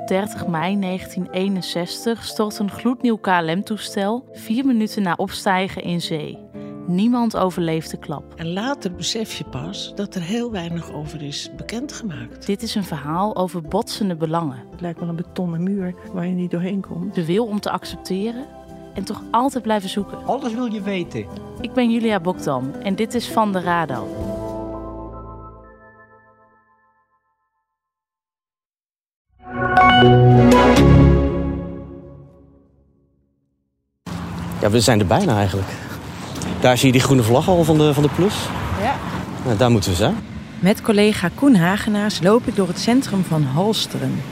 op 30 mei 1961 stort een gloednieuw KLM-toestel vier minuten na opstijgen in zee. Niemand overleeft de klap. En later besef je pas dat er heel weinig over is bekendgemaakt. Dit is een verhaal over botsende belangen. Het lijkt wel een betonnen muur waar je niet doorheen komt. De wil om te accepteren en toch altijd blijven zoeken. Alles wil je weten. Ik ben Julia Bokdam en dit is Van de Rado. Ja, we zijn er bijna eigenlijk. Daar zie je die groene vlag al van de, van de Plus. Ja. Nou, daar moeten we zijn. Met collega Koen Hagenaars loop ik door het centrum van Halsteren.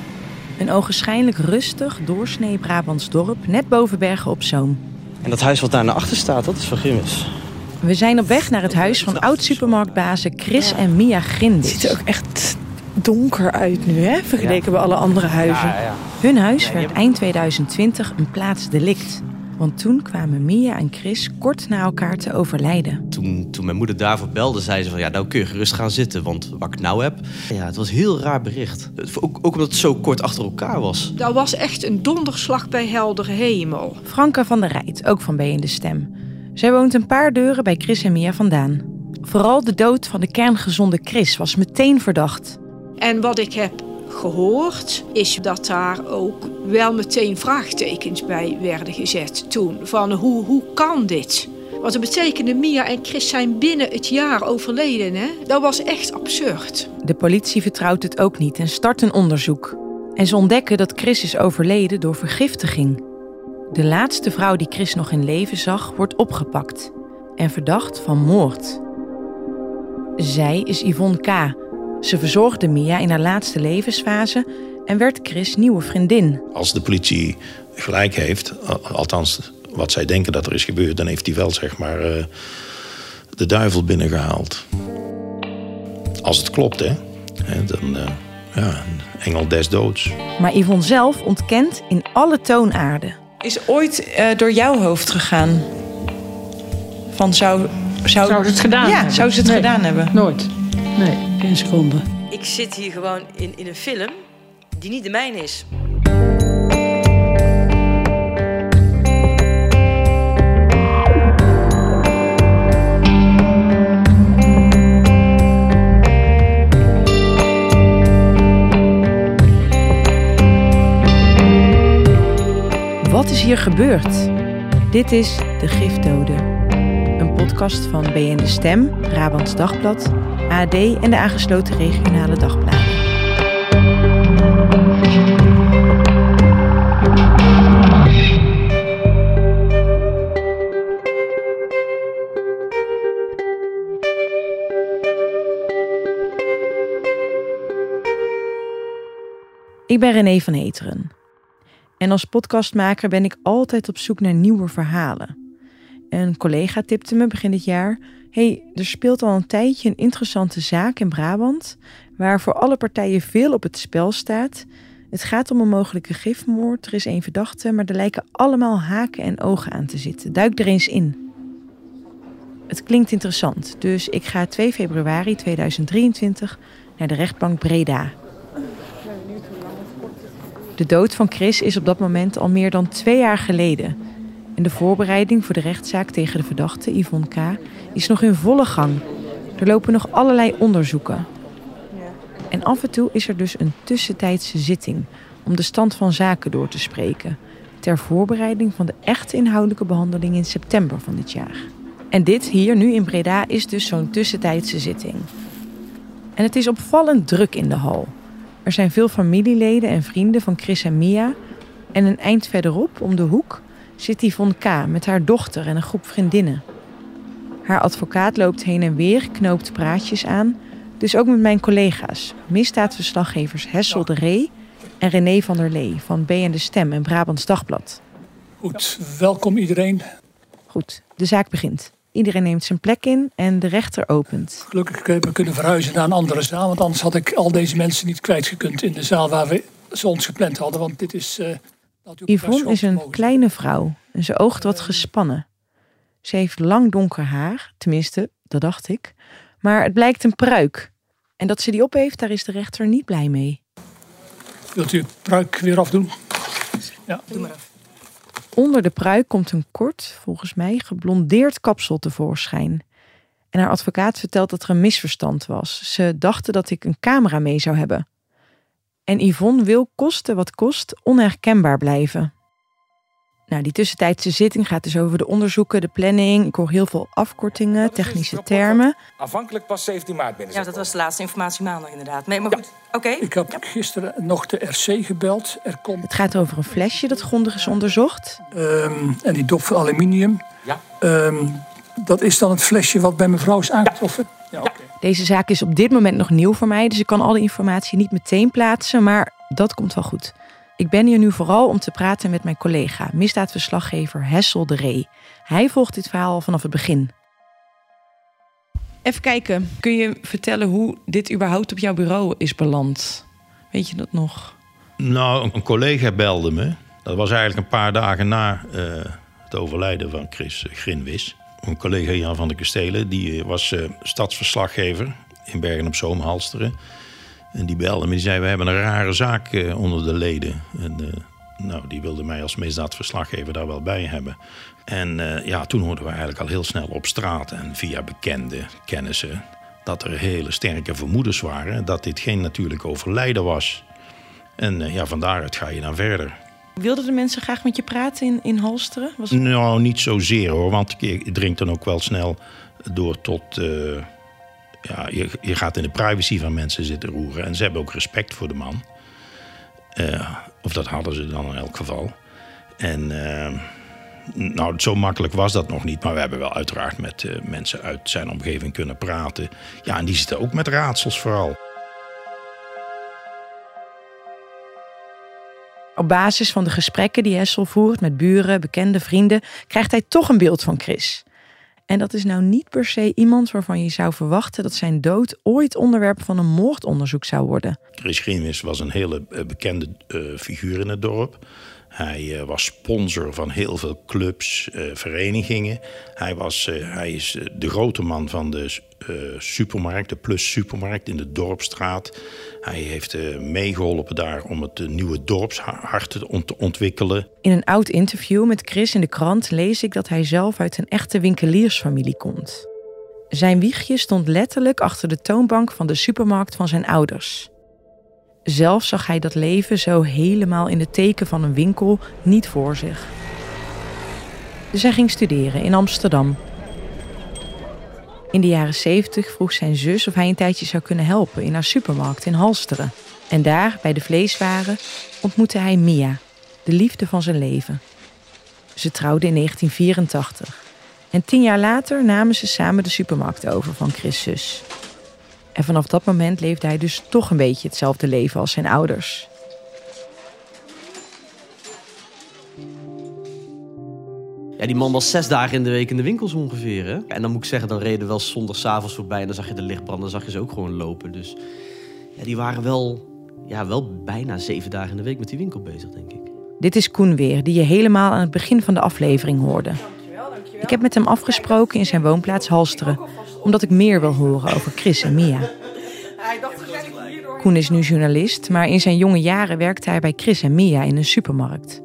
Een ogenschijnlijk rustig, doorsnee Brabants dorp, net boven Bergen op Zoom. En dat huis wat daar naar achter staat, dat is van Grimmis. We zijn op weg naar het huis van oud-supermarktbazen Chris en Mia Het Grindis. ziet er ook echt donker uit nu, hè? Vergeleken bij alle andere huizen. Ja, ja. Hun huis werd eind 2020 een plaatsdelict. Want toen kwamen Mia en Chris kort na elkaar te overlijden. Toen, toen mijn moeder daarvoor belde, zei ze van... ja, nou kun je gerust gaan zitten, want wat ik nou heb... Ja, het was een heel raar bericht. Ook, ook omdat het zo kort achter elkaar was. Dat was echt een donderslag bij heldere hemel. Franka van der Rijt, ook van B in de Stem. Zij woont een paar deuren bij Chris en Mia vandaan. Vooral de dood van de kerngezonde Chris was meteen verdacht. En wat ik heb gehoord, is dat daar ook wel meteen vraagtekens bij werden gezet toen. Van hoe, hoe kan dit? Want dat betekende Mia en Chris zijn binnen het jaar overleden. Hè? Dat was echt absurd. De politie vertrouwt het ook niet en start een onderzoek. En ze ontdekken dat Chris is overleden door vergiftiging. De laatste vrouw die Chris nog in leven zag, wordt opgepakt en verdacht van moord. Zij is Yvonne K. Ze verzorgde Mia in haar laatste levensfase en werd Chris' nieuwe vriendin. Als de politie gelijk heeft, al- althans wat zij denken dat er is gebeurd, dan heeft hij wel zeg maar eh, de duivel binnengehaald. Als het klopt, hè, Hè, dan eh, ja, een engel des doods. Maar Yvonne zelf ontkent in alle toonaarden. Is ooit eh, door jouw hoofd gegaan? Van zou... Zou, Zou ze het gedaan ja, hebben? zou ze het Nee. gedaan hebben? Nooit. Nee, geen seconde. Ik zit hier gewoon in, in een film die niet de mijne is. Wat is hier gebeurd? Dit is De Giftdode. Een podcast van BN De Stem, Brabants Dagblad, AD en de aangesloten regionale dagbladen. Ik ben René van Heteren. En als podcastmaker ben ik altijd op zoek naar nieuwe verhalen. Een collega tipte me begin dit jaar: hey, er speelt al een tijdje een interessante zaak in Brabant, waar voor alle partijen veel op het spel staat. Het gaat om een mogelijke gifmoord, er is één verdachte, maar er lijken allemaal haken en ogen aan te zitten. Duik er eens in. Het klinkt interessant, dus ik ga 2 februari 2023 naar de rechtbank Breda. De dood van Chris is op dat moment al meer dan twee jaar geleden. En de voorbereiding voor de rechtszaak tegen de verdachte, Yvonne K., is nog in volle gang. Er lopen nog allerlei onderzoeken. En af en toe is er dus een tussentijdse zitting om de stand van zaken door te spreken. Ter voorbereiding van de echte inhoudelijke behandeling in september van dit jaar. En dit hier nu in Breda is dus zo'n tussentijdse zitting. En het is opvallend druk in de hal. Er zijn veel familieleden en vrienden van Chris en Mia. En een eind verderop, om de hoek, zit Yvonne K. met haar dochter en een groep vriendinnen. Haar advocaat loopt heen en weer, knoopt praatjes aan. Dus ook met mijn collega's, misdaadverslaggevers Hessel de Ree en René van der Lee van B en de Stem en Brabants Dagblad. Goed, welkom iedereen. Goed, de zaak begint. Iedereen neemt zijn plek in en de rechter opent. Gelukkig hebben we kunnen verhuizen naar een andere zaal. Want anders had ik al deze mensen niet kwijtgekund in de zaal waar we ze ons gepland hadden. Want dit is. best Yvonne is een kleine vrouw en ze oogt wat gespannen. Ze heeft lang donker haar, tenminste, dat dacht ik. Maar het blijkt een pruik. En dat ze die op heeft, daar is de rechter niet blij mee. Wilt u het pruik weer afdoen? Ja. Doe maar af. Onder de pruik komt een kort, volgens mij, geblondeerd kapsel tevoorschijn. En haar advocaat vertelt dat er een misverstand was. Ze dachten dat ik een camera mee zou hebben. En Yvonne wil koste wat kost onherkenbaar blijven. Nou, die tussentijdse zitting gaat dus over de onderzoeken, de planning. Ik hoor heel veel afkortingen, technische termen. Afhankelijk pas 17 maart binnen. Ja, dat was de laatste informatie maandag inderdaad. Nee, maar goed. Oké. Ik heb gisteren nog de RC gebeld. Er komt, Het gaat over een flesje dat grondig is onderzocht. ehm, en die dop van aluminium. Ja. Ehm, dat is dan het flesje wat bij mevrouw is aangetroffen? Ja, oké. Deze zaak is op dit moment nog nieuw voor mij, dus ik kan alle informatie niet meteen plaatsen, maar dat komt wel goed. Ik ben hier nu vooral om te praten met mijn collega, misdaadverslaggever Hessel de Ree. Hij volgt dit verhaal al vanaf het begin. Even kijken, kun je vertellen hoe dit überhaupt op jouw bureau is beland? Weet je dat nog? Nou, een collega belde me. Dat was eigenlijk een paar dagen na eh, het overlijden van Chris Grinwis. Een collega Jan van de Kastelen, die eh, was eh, stadsverslaggever in Bergen op Zoom, Halsteren. En die belde me, die zei, we hebben een rare zaak eh, onder de leden. En eh, nou, die wilde mij als misdaadverslaggever daar wel bij hebben. En eh, ja, toen hoorden we eigenlijk al heel snel op straat en via bekende kennissen... dat er hele sterke vermoedens waren dat dit geen natuurlijk overlijden was. En ja, van daaruit ga je dan verder. Wilden de mensen graag met je praten in, in Halsteren? Was Nou, niet zozeer hoor, want je dringt dan ook wel snel door tot... ja, je, je gaat in de privacy van mensen zitten roeren. En ze hebben ook respect voor de man. Eh, of dat hadden ze dan in elk geval. En eh, nou, zo makkelijk was dat nog niet. Maar we hebben wel uiteraard met eh, mensen uit zijn omgeving kunnen praten. Ja, en die zitten ook met raadsels vooral. Op basis van de gesprekken die Hessel voert met buren, bekende vrienden, krijgt hij toch een beeld van Chris. En dat is nou niet per se iemand waarvan je zou verwachten dat zijn dood ooit onderwerp van een moordonderzoek zou worden. Chris was een hele eh, bekende eh, figuur in het dorp. Hij eh, was sponsor van heel veel clubs, eh, verenigingen. Hij, was, eh, hij is de grote man van de supermarkt, de Plus Supermarkt in de Dorpstraat. Hij heeft eh, meegeholpen daar om het nieuwe dorpshart te ont- ontwikkelen. In een oud interview met Chris in de krant lees ik dat hij zelf uit een echte winkeliersfamilie komt. Zijn wiegje stond letterlijk achter de toonbank van de supermarkt van zijn ouders. Zelf zag hij dat leven zo helemaal in de teken van een winkel niet voor zich. Dus hij ging studeren in Amsterdam. In de jaren 70 vroeg zijn zus of hij een tijdje zou kunnen helpen in haar supermarkt in Halsteren. En daar, bij de vleeswaren, ontmoette hij Mia, de liefde van zijn leven. Ze trouwden in 1984. En tien jaar later namen ze samen de supermarkt over van Chris' zus. En vanaf dat moment leefde hij dus toch een beetje hetzelfde leven als zijn ouders. Ja, die man was zes dagen in de week in de winkels ongeveer. Hè? En dan moet ik zeggen, dan reden we wel zondagavonds voorbij... en dan zag je de lichtbranden, dan zag je ze ook gewoon lopen. Dus ja, die waren wel, ja, wel bijna zeven dagen in de week met die winkel bezig, denk ik. Dit is Koen weer, die je helemaal aan het begin van de aflevering hoorde. Ik heb met hem afgesproken in zijn woonplaats Halsteren, omdat ik meer wil horen over Chris en Mia. Koen is nu journalist, maar in zijn jonge jaren werkte hij bij Chris en Mia in een supermarkt.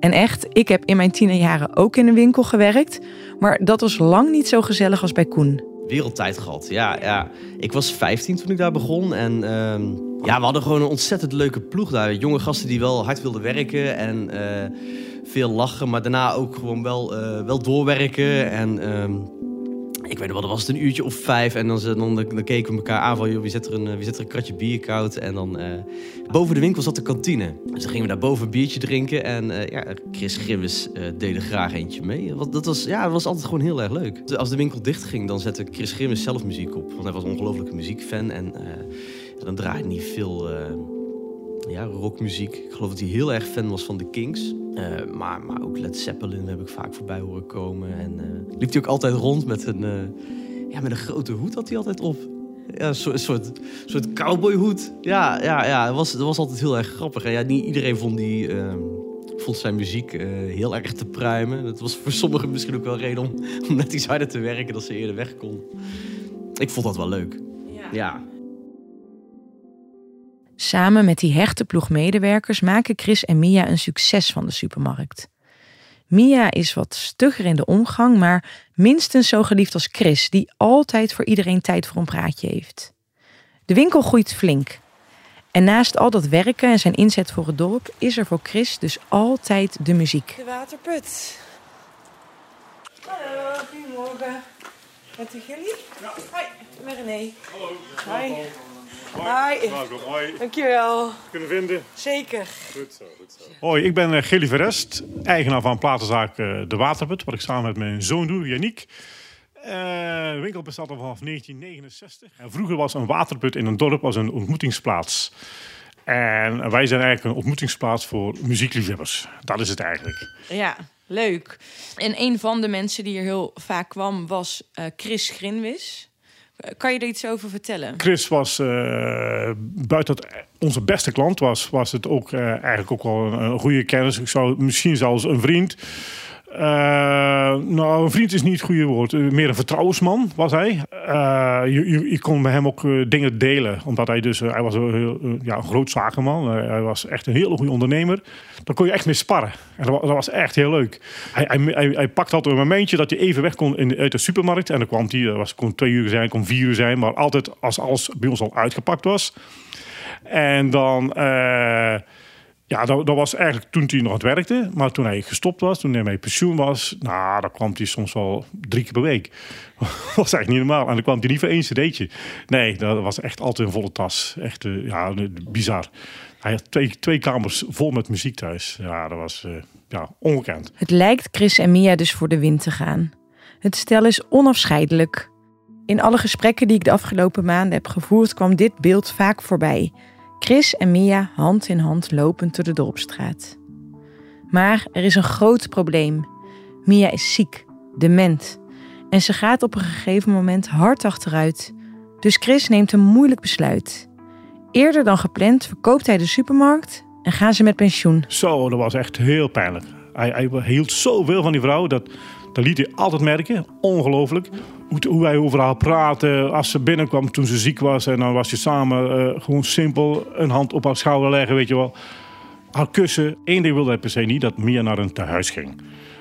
En echt, ik heb in mijn tienerjaren ook in een winkel gewerkt, maar dat was lang niet zo gezellig als bij Koen. Wereldtijd gehad, ja, ja. Ik was 15 toen ik daar begon en ehm, ja, we hadden gewoon een ontzettend leuke ploeg daar. Jonge gasten die wel hard wilden werken en eh, veel lachen, maar daarna ook gewoon wel, eh, wel doorwerken. En ehm, ik weet nog wel, dat was het een uurtje of vijf en dan, dan, dan keken we elkaar aan van, joh, wie zet er een, eh, wie zet er een kratje bier koud? En dan eh, boven de winkel zat de kantine. Dus dan gingen we daar boven een biertje drinken en eh, ja, Chris Grimmes eh, deed er graag eentje mee. Want dat was, ja, dat was altijd gewoon heel erg leuk. Dus Als de winkel dicht ging, dan zette Chris Grimmes zelf muziek op. Want hij was een ongelofelijke muziekfan en dan draaide hij veel ja, rockmuziek. Ik geloof dat hij heel erg fan was van de Kings. Eh, maar, maar ook Led Zeppelin heb ik vaak voorbij horen komen. En eh, liep hij ook altijd rond met een, eh, ja, met een grote hoed had hij altijd op. Ja, een soort, soort, soort cowboyhoed. Ja, ja, ja dat, was, dat was altijd heel erg grappig. En ja, niet iedereen vond, die, ehm, vond zijn muziek heel erg te pruimen. Dat was voor sommigen misschien ook wel reden om, om net iets harder te werken... dat ze eerder weg kon. Ik vond dat wel leuk. ja. Samen met die hechte ploeg medewerkers maken Chris en Mia een succes van de supermarkt. Mia is wat stugger in de omgang, maar minstens zo geliefd als Chris, die altijd voor iedereen tijd voor een praatje heeft. De winkel groeit flink. En naast al dat werken en zijn inzet voor het dorp, is er voor Chris dus altijd de muziek. De waterput. Hallo, goedemorgen. Met u jullie? Ja. Hoi, ik ben René. Hallo. Hoi. Hoi. Hoi. Hoi. Dankjewel. Kunnen vinden? Zeker. Goed zo, goed zo. Hoi, ik ben uh, Gilly Verest, eigenaar van platenzaak uh, De Waterput, wat ik samen met mijn zoon doe, Yannick. Uh, de winkel bestaat al vanaf 1969. En vroeger was een waterput in een dorp als een ontmoetingsplaats. En wij zijn eigenlijk een ontmoetingsplaats voor muziekliefhebbers. Dat is het eigenlijk. Ja, leuk. En een van de mensen die hier heel vaak kwam was uh, Chris Grinwis. Kan je er iets over vertellen? Chris was uh, buiten het onze beste klant was, was het ook uh, eigenlijk ook wel een, een, goede kennis. Ik zou misschien zelfs een vriend. Uh, nou, een vriend is niet het goede woord. meer een vertrouwensman was hij. je, je, kon bij hem ook dingen delen. Omdat hij dus... hij was een, ja, groot zakenman. hij was echt een hele goede ondernemer. Daar kon je echt mee sparren. En dat, was echt heel leuk. Hij, hij, hij, pakte altijd een momentje dat je even weg kon in, uit de supermarkt. En dan kwam hij... Dat was, kon twee uur zijn, kon vier uur zijn. Maar altijd als alles bij ons al uitgepakt was... En dan, ja, dat, dat, was eigenlijk toen hij nog het werkte. Maar toen hij gestopt was, toen hij met pensioen was, nou, dan kwam hij soms wel drie keer per week. dat was eigenlijk niet normaal. En dan kwam hij niet voor één cd'tje. Nee, dat was echt altijd een volle tas. Echt, uh, ja, bizar. Hij had twee, twee kamers vol met muziek thuis. Ja, dat was uh, ja, ongekend. Het lijkt Chris en Mia dus voor de wind te gaan. Het stel is onafscheidelijk. In alle gesprekken die ik de afgelopen maanden heb gevoerd, kwam dit beeld vaak voorbij. Chris en Mia hand in hand lopend door de dorpstraat. Maar er is een groot probleem. Mia is ziek, dement. En ze gaat op een gegeven moment hard achteruit. Dus Chris neemt een moeilijk besluit. Eerder dan gepland verkoopt hij de supermarkt en gaan ze met pensioen. Zo, dat was echt heel pijnlijk. Hij, hij hield zoveel van die vrouw dat dat liet hij altijd merken. Ongelooflijk. Hoe, hoe wij over haar praten. Als ze binnenkwam toen ze ziek was. En dan was je samen uh, gewoon simpel een hand op haar schouder leggen. Weet je wel. Haar kussen. Eén ding wilde hij per se niet. Dat Mia naar een tehuis ging.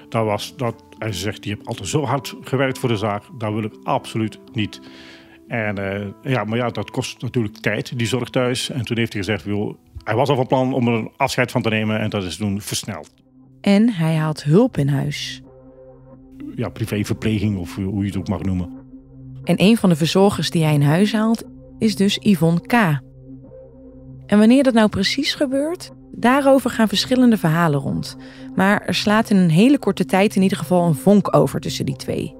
Dat was dat. Hij zegt, je hebt altijd zo hard gewerkt voor de zaak. Dat wil ik absoluut niet. En uh, ja, maar ja, dat kost natuurlijk tijd, die zorg thuis. En toen heeft hij gezegd, joh, hij was al van plan om er een afscheid van te nemen. En dat is toen versneld. En hij haalt hulp in huis ja, privéverpleging of hoe je het ook mag noemen. En een van de verzorgers die hij in huis haalt is dus Yvonne K. En wanneer dat nou precies gebeurt, daarover gaan verschillende verhalen rond. Maar er slaat in een hele korte tijd in ieder geval een vonk over tussen die twee.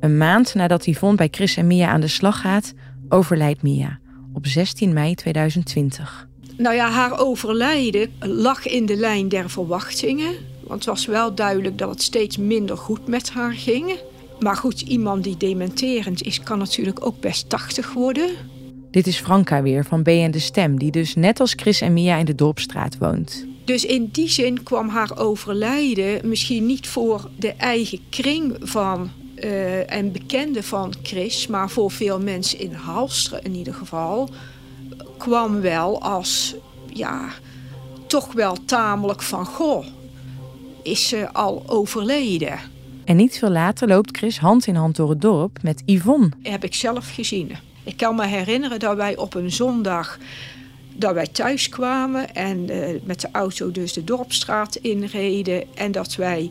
Een maand nadat Yvonne bij Chris en Mia aan de slag gaat, overlijdt Mia op 16 mei 2020. Nou ja, haar overlijden lag in de lijn der verwachtingen. Want het was wel duidelijk dat het steeds minder goed met haar ging. Maar goed, iemand die dementerend is, kan natuurlijk ook best 80 worden. Dit is Franka weer van B en de Stem, die dus net als Chris en Mia in de Dorpstraat woont. Dus in die zin kwam haar overlijden misschien niet voor de eigen kring van uh, en bekenden van Chris, maar voor veel mensen in Halsteren in ieder geval, kwam wel als ja, toch wel tamelijk van goh is ze al overleden. En niet veel later loopt Chris hand in hand door het dorp met Yvonne. Heb ik zelf gezien. Ik kan me herinneren dat wij op een zondag dat wij thuis kwamen en uh, met de auto dus de dorpstraat inreden. En dat wij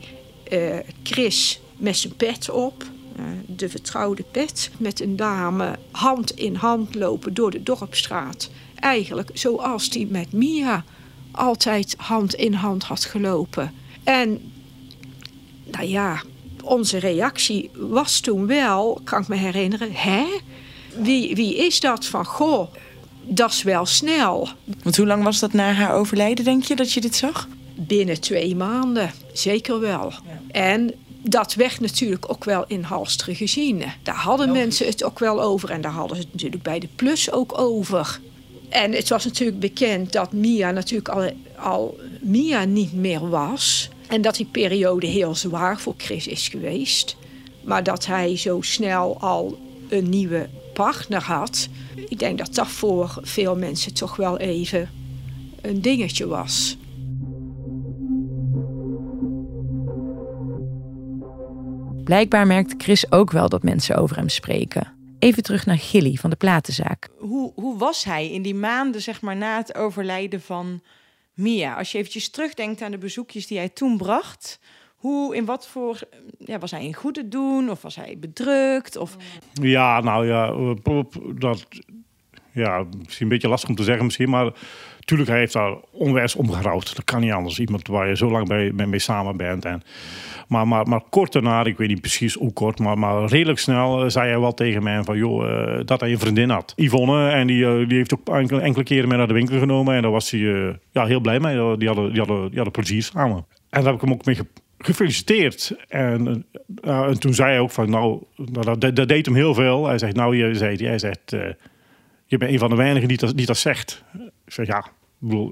uh, Chris met zijn pet op, uh, de vertrouwde pet, met een dame hand in hand lopen door de dorpstraat. Eigenlijk zoals die met Mia altijd hand in hand had gelopen. En nou ja, onze reactie was toen wel, kan ik me herinneren, hè? Wie, wie is dat van, goh, dat is wel snel. Want hoe lang was dat na haar overlijden, denk je, dat je dit zag? Binnen twee maanden, zeker wel. Ja. En dat werd natuurlijk ook wel in Halsteren gezien. Daar hadden mensen het ook wel over en daar hadden ze het natuurlijk bij de Plus ook over. En het was natuurlijk bekend dat Mia natuurlijk al, al Mia niet meer was. En dat die periode heel zwaar voor Chris is geweest. Maar dat hij zo snel al een nieuwe partner had. Ik denk dat dat voor veel mensen toch wel even een dingetje was. Blijkbaar merkt Chris ook wel dat mensen over hem spreken. Even terug naar Gilly van de platenzaak. Hoe, hoe was hij in die maanden zeg maar, na het overlijden van Mia? Als je eventjes terugdenkt aan de bezoekjes die hij toen bracht... Hoe, in wat voor, ja, was hij in goede doen of was hij bedrukt? Of... Ja, nou ja, dat, ja, misschien een beetje lastig om te zeggen misschien, maar natuurlijk hij heeft daar onwijs omgerouwd. Dat kan niet anders. Iemand waar je zo lang bij, mee samen bent. En, maar, maar, maar kort daarna, ik weet niet precies hoe kort, maar, maar redelijk snel eh, zei hij wel tegen mij van, joh, uh, dat hij een vriendin had. Yvonne, en die, uh, die heeft ook enkele, enkele keren mee naar de winkel genomen. En daar was hij ja, heel blij mee. Die hadden, die, hadden, die hadden plezier samen. En daar heb ik hem ook mee gefeliciteerd. En, en toen zei hij ook van, nou, dat, dat, deed hem heel veel. Hij zegt, nou, je, zei, hij zegt, je bent een van de weinigen die dat, die dat zegt. Ik zeg, ja,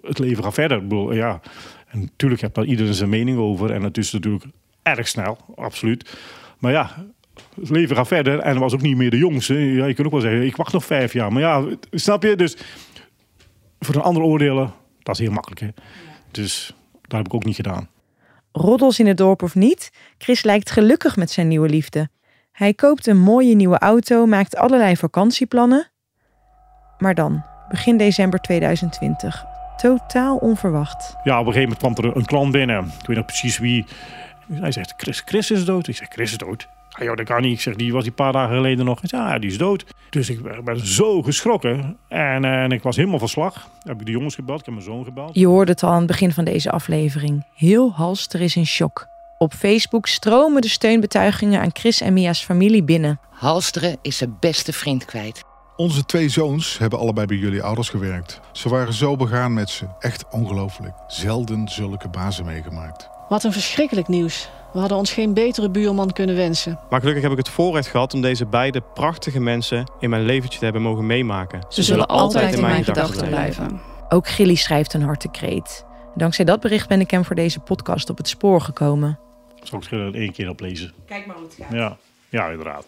het leven gaat verder. Ja. En natuurlijk heeft daar iedereen zijn mening over. En het is natuurlijk erg snel, absoluut. Maar ja, het leven gaat verder. En was ook niet meer de jongste. Ja, je kunt ook wel zeggen, ik wacht nog vijf jaar. Maar ja, snap je? Dus voor een ander oordelen, dat is heel makkelijk. Hè? Dus dat heb ik ook niet gedaan. Roddels in het dorp of niet, Chris lijkt gelukkig met zijn nieuwe liefde. Hij koopt een mooie nieuwe auto, maakt allerlei vakantieplannen. Maar dan, begin december 2020, totaal onverwacht. Ja, op een gegeven moment kwam er een klant binnen. Ik weet nog precies wie. Hij zegt, Chris, Chris is dood. Ik zeg, Chris is dood. Ah, joh, dat kan niet. Ik zeg, die was die paar dagen geleden nog. Zei, ja, die is dood. Dus ik ben zo geschrokken. En, en ik was helemaal van slag. Heb ik de jongens gebeld, ik heb mijn zoon gebeld. Je hoorde het al aan het begin van deze aflevering. Heel Halster is in shock. Op Facebook stromen de steunbetuigingen aan Chris en Mia's familie binnen. Halsteren is zijn beste vriend kwijt. Onze twee zoons hebben allebei bij jullie ouders gewerkt. Ze waren zo begaan met ze. Echt ongelooflijk. Zelden zulke bazen meegemaakt. Wat een verschrikkelijk nieuws. We hadden ons geen betere buurman kunnen wensen. Maar gelukkig heb ik het voorrecht gehad om deze beide prachtige mensen in mijn leventje te hebben mogen meemakenen. Ze, zullen altijd in mijn gedachten blijven. Ook Gilly schrijft een hartekreet. Dankzij dat bericht ben ik hem voor deze podcast op het spoor gekomen. Zal ik er één keer oplezen? Kijk maar hoe het gaat. Ja, ja inderdaad.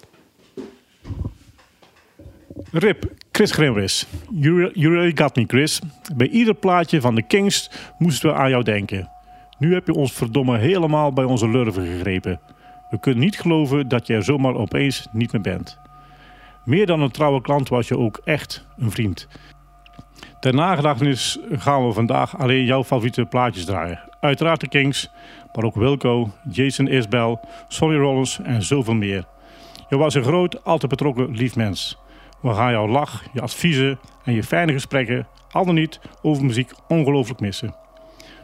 Rip, Chris Grimwis. You, you really got me, Chris. Bij ieder plaatje van de Kings moesten we aan jou denken. Nu heb je ons verdomme helemaal bij onze lurven gegrepen. We kunnen niet geloven dat je er zomaar opeens niet meer bent. Meer dan een trouwe klant was je ook echt een vriend. Ter nagedachtenis gaan we vandaag alleen jouw favoriete plaatjes draaien. Uiteraard de Kings, maar ook Wilco, Jason Isbell, Sonny Rollins en zoveel meer. Je was een groot, altijd betrokken lief mens. We gaan jouw lach, je adviezen en je fijne gesprekken, al dan niet over muziek, ongelooflijk missen.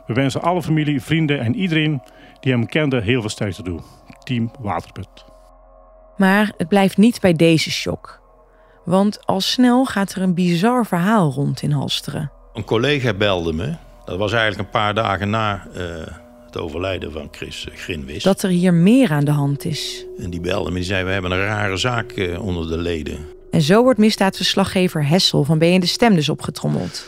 We wensen alle familie, vrienden en iedereen die hem kende heel veel sterkte toe. Team Waterput. Maar het blijft niet bij deze shock. Want al snel gaat er een bizar verhaal rond in Halsteren. Een collega belde me. Dat was eigenlijk een paar dagen na uh, het overlijden van Chris Grinwis. Dat er hier meer aan de hand is. En die belde me. Die zei, we hebben een rare zaak uh, onder de leden. En zo wordt misdaadverslaggever Hessel van BN De Stem dus opgetrommeld.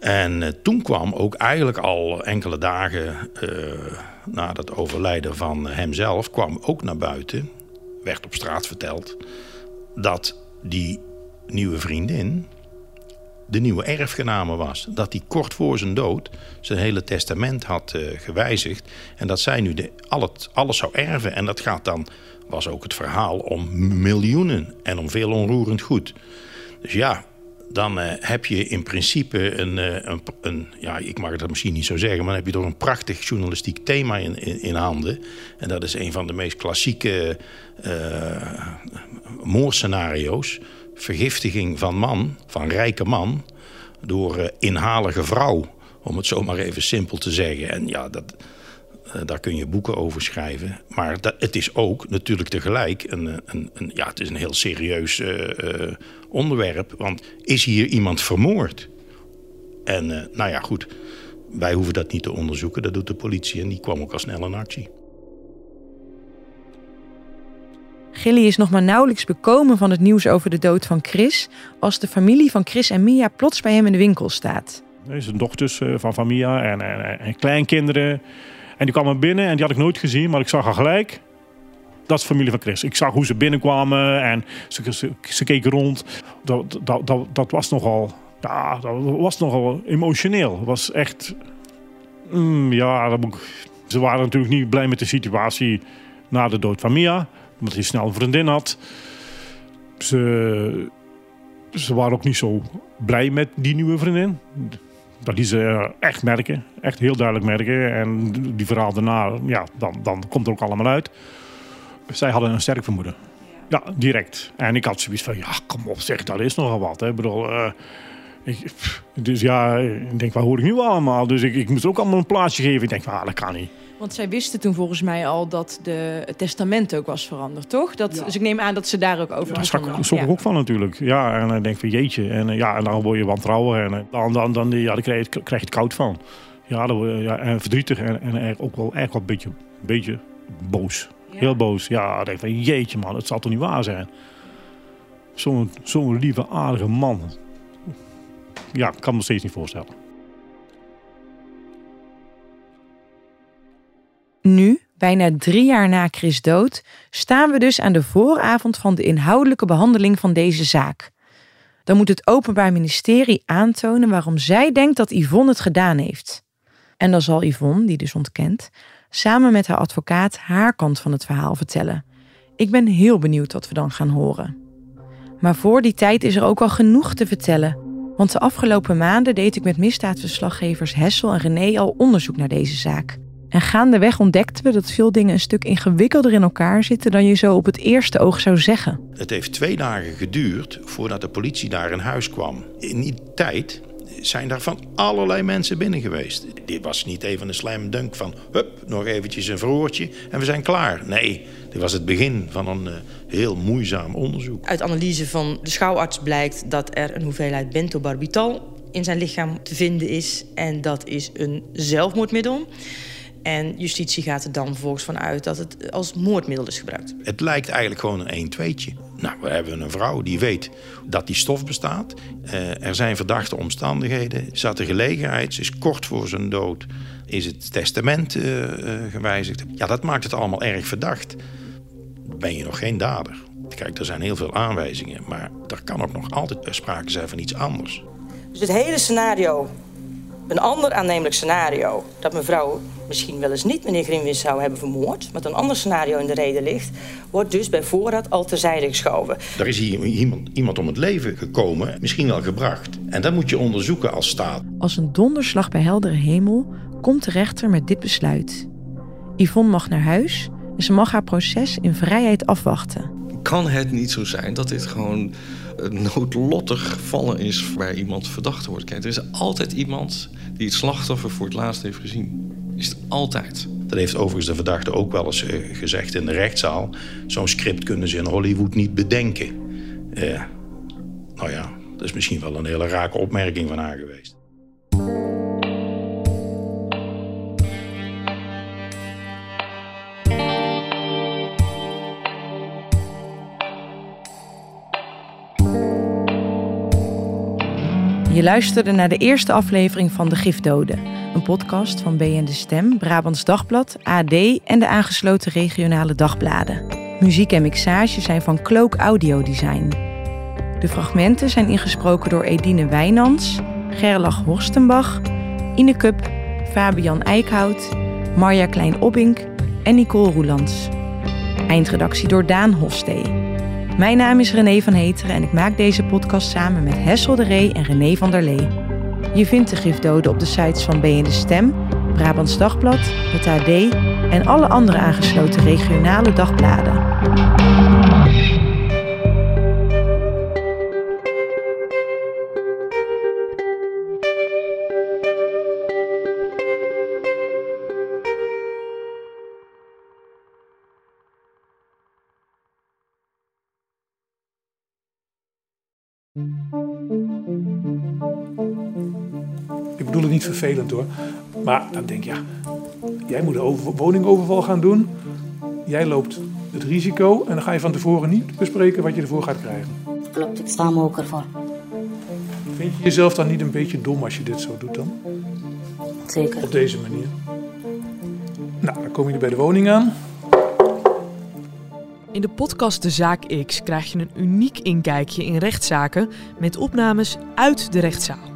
En uh, toen kwam ook eigenlijk al enkele dagen uh, na het overlijden van hemzelf... kwam ook naar buiten, werd op straat verteld... dat die nieuwe vriendin de nieuwe erfgename was. Dat hij kort voor zijn dood zijn hele testament had uh, gewijzigd... en dat zij nu de, al het, alles zou erven. En dat gaat dan was ook het verhaal om miljoenen en om veel onroerend goed. Dus ja, dan uh, heb je in principe een, uh, een, een, ja, ik mag het misschien niet zo zeggen, maar dan heb je toch een prachtig journalistiek thema in, in, handen. En dat is een van de meest klassieke uh, moordscenario's. Vergiftiging van man, van rijke man, door inhalige vrouw. Om het zo maar even simpel te zeggen. En ja, dat, daar kun je boeken over schrijven. Maar dat, het is ook natuurlijk tegelijk een, een, een ja, het is een heel serieus uh, uh, onderwerp. Want is hier iemand vermoord? En nou ja, goed. Wij hoeven dat niet te onderzoeken. Dat doet de politie en die kwam ook al snel in actie. Gilly is nog maar nauwelijks bekomen van het nieuws over de dood van Chris... als de familie van Chris en Mia plots bij hem in de winkel staat. Zijn dochters van, van Mia en, en, en kleinkinderen... En die kwam er binnen en die had ik nooit gezien, maar ik zag haar gelijk. dat is familie van Chris. Ik zag hoe ze binnenkwamen en ze, ze keken rond. Dat, dat, dat, dat was nogal, ja, dat was nogal emotioneel. Het was echt, mm, ja, ze waren natuurlijk niet blij met de situatie na de dood van Mia. Omdat hij snel een vriendin had. Ze, ze waren ook niet zo blij met die nieuwe vriendin. Dat die ze echt merken. Echt heel duidelijk merken. En die verhaal daarna, ja, dan, dan komt het ook allemaal uit. Zij hadden een sterk vermoeden. Ja, direct. En ik had zoiets van, ja, kom op zeg, dat is nogal wat. Hè. Ik bedoel, eh, dus ja, ik denk, waar hoor ik nu allemaal? Dus ik, ik moest ook allemaal een plaatsje geven. Ik denk, ah, dat kan niet. Want zij wisten toen volgens mij al dat de, het testament ook was veranderd, toch? Dat, Dus ik neem aan dat ze daar ook over Daar begonnen. schrok ik ook van natuurlijk. Ja, en dan denk van jeetje. En, eh, ja, en dan word je wantrouwen. En eh, dan, dan, dan, ja, dan krijg, je, krijg je het koud van. Ja, dan word je, ja en verdrietig. En, ook wel echt wel een beetje, beetje boos. Heel boos. Ja, dan denk van jeetje man, het zal toch niet waar zijn. Zo'n zo'n lieve, aardige man. Ja, ik kan me steeds niet voorstellen. Nu, bijna drie jaar na Chris' dood, staan we dus aan de vooravond van de inhoudelijke behandeling van deze zaak. Dan moet het Openbaar Ministerie aantonen waarom zij denkt dat Yvonne het gedaan heeft. En dan zal Yvonne, die dus ontkent, samen met haar advocaat haar kant van het verhaal vertellen. Ik ben heel benieuwd wat we dan gaan horen. Maar voor die tijd is er ook al genoeg te vertellen. Want de afgelopen maanden deed ik met misdaadverslaggevers Hessel en René al onderzoek naar deze zaak. En gaandeweg ontdekten we dat veel dingen een stuk ingewikkelder in elkaar zitten dan je zo op het eerste oog zou zeggen. Het heeft twee dagen geduurd voordat de politie daar in huis kwam. In die tijd zijn daar van allerlei mensen binnen geweest. Dit was niet even een slam dunk van... hup, nog eventjes een verhoortje en we zijn klaar. Nee, dit was het begin van een eh, heel moeizaam onderzoek. Uit analyse van de schouwarts blijkt dat er een hoeveelheid bentobarbital in zijn lichaam te vinden is. En dat is een zelfmoordmiddel. En justitie gaat er dan vervolgens van uit dat het als moordmiddel is gebruikt. Het lijkt eigenlijk gewoon een 1-2'tje. Nou, we hebben een vrouw die weet dat die stof bestaat. Eh, er zijn verdachte omstandigheden. Zat de gelegenheid, ze is kort voor zijn dood. Is het testament eh, eh, gewijzigd? Ja, dat maakt het allemaal erg verdacht. Ben je nog geen dader? Kijk, er zijn heel veel aanwijzingen, maar er kan ook nog altijd sprake zijn van iets anders. Dus het hele scenario, een ander aannemelijk scenario... dat mevrouw misschien wel eens niet meneer Grimwis zou hebben vermoord... met een ander scenario in de reden ligt... wordt dus bij voorraad al terzijde geschoven. Er is hier iemand, iemand om het leven gekomen, misschien wel gebracht. En dat moet je onderzoeken als staat. Als een donderslag bij heldere hemel komt de rechter met dit besluit. Yvonne mag naar huis en ze mag haar proces in vrijheid afwachten. Kan het niet zo zijn dat dit gewoon een noodlottig gevallen is waar iemand verdacht wordt? Kijk, er is altijd iemand die het slachtoffer voor het laatst heeft gezien. Is het altijd. Dat heeft overigens de verdachte ook wel eens eh, gezegd in de rechtszaal. Zo'n script kunnen ze in Hollywood niet bedenken. Eh, nou ja, dat is misschien wel een hele rake opmerking van haar geweest. Je luisterde naar de eerste aflevering van De Gifdoden. Een podcast van BN De Stem, Brabants Dagblad, AD en de aangesloten regionale dagbladen. Muziek en mixage zijn van Cloak Audio Design. De fragmenten zijn ingesproken door Edine Wijnands, Gerlach Horstenbach, Ine Cup, Fabian Eickhout, Marja Klein-Obbink en Nicole Roelands. Eindredactie door Daan Hofstee. Mijn naam is René van Heteren en ik maak deze podcast samen met Hessel de Ree en René van der Lee. Je vindt de gifdoden op de sites van BN De Stem, Brabants Dagblad, het AD en alle andere aangesloten regionale dagbladen. Niet vervelend hoor. Maar dan denk je, ja, jij moet een over- woningoverval gaan doen. Jij loopt het risico en dan ga je van tevoren niet bespreken wat je ervoor gaat krijgen. Klopt, ik sta me ook ervoor. Vind je jezelf dan niet een beetje dom als je dit zo doet dan? Zeker. Op deze manier. Nou, dan kom je bij de woning aan. In de podcast De Zaak X krijg je een uniek inkijkje in rechtszaken met opnames uit de rechtszaal.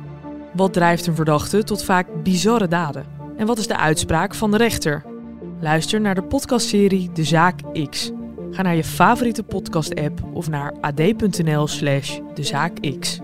Wat drijft een verdachte tot vaak bizarre daden? En wat is de uitspraak van de rechter? Luister naar de podcastserie De Zaak X. Ga naar je favoriete podcast-app of naar ad.nl/slash de zaak X.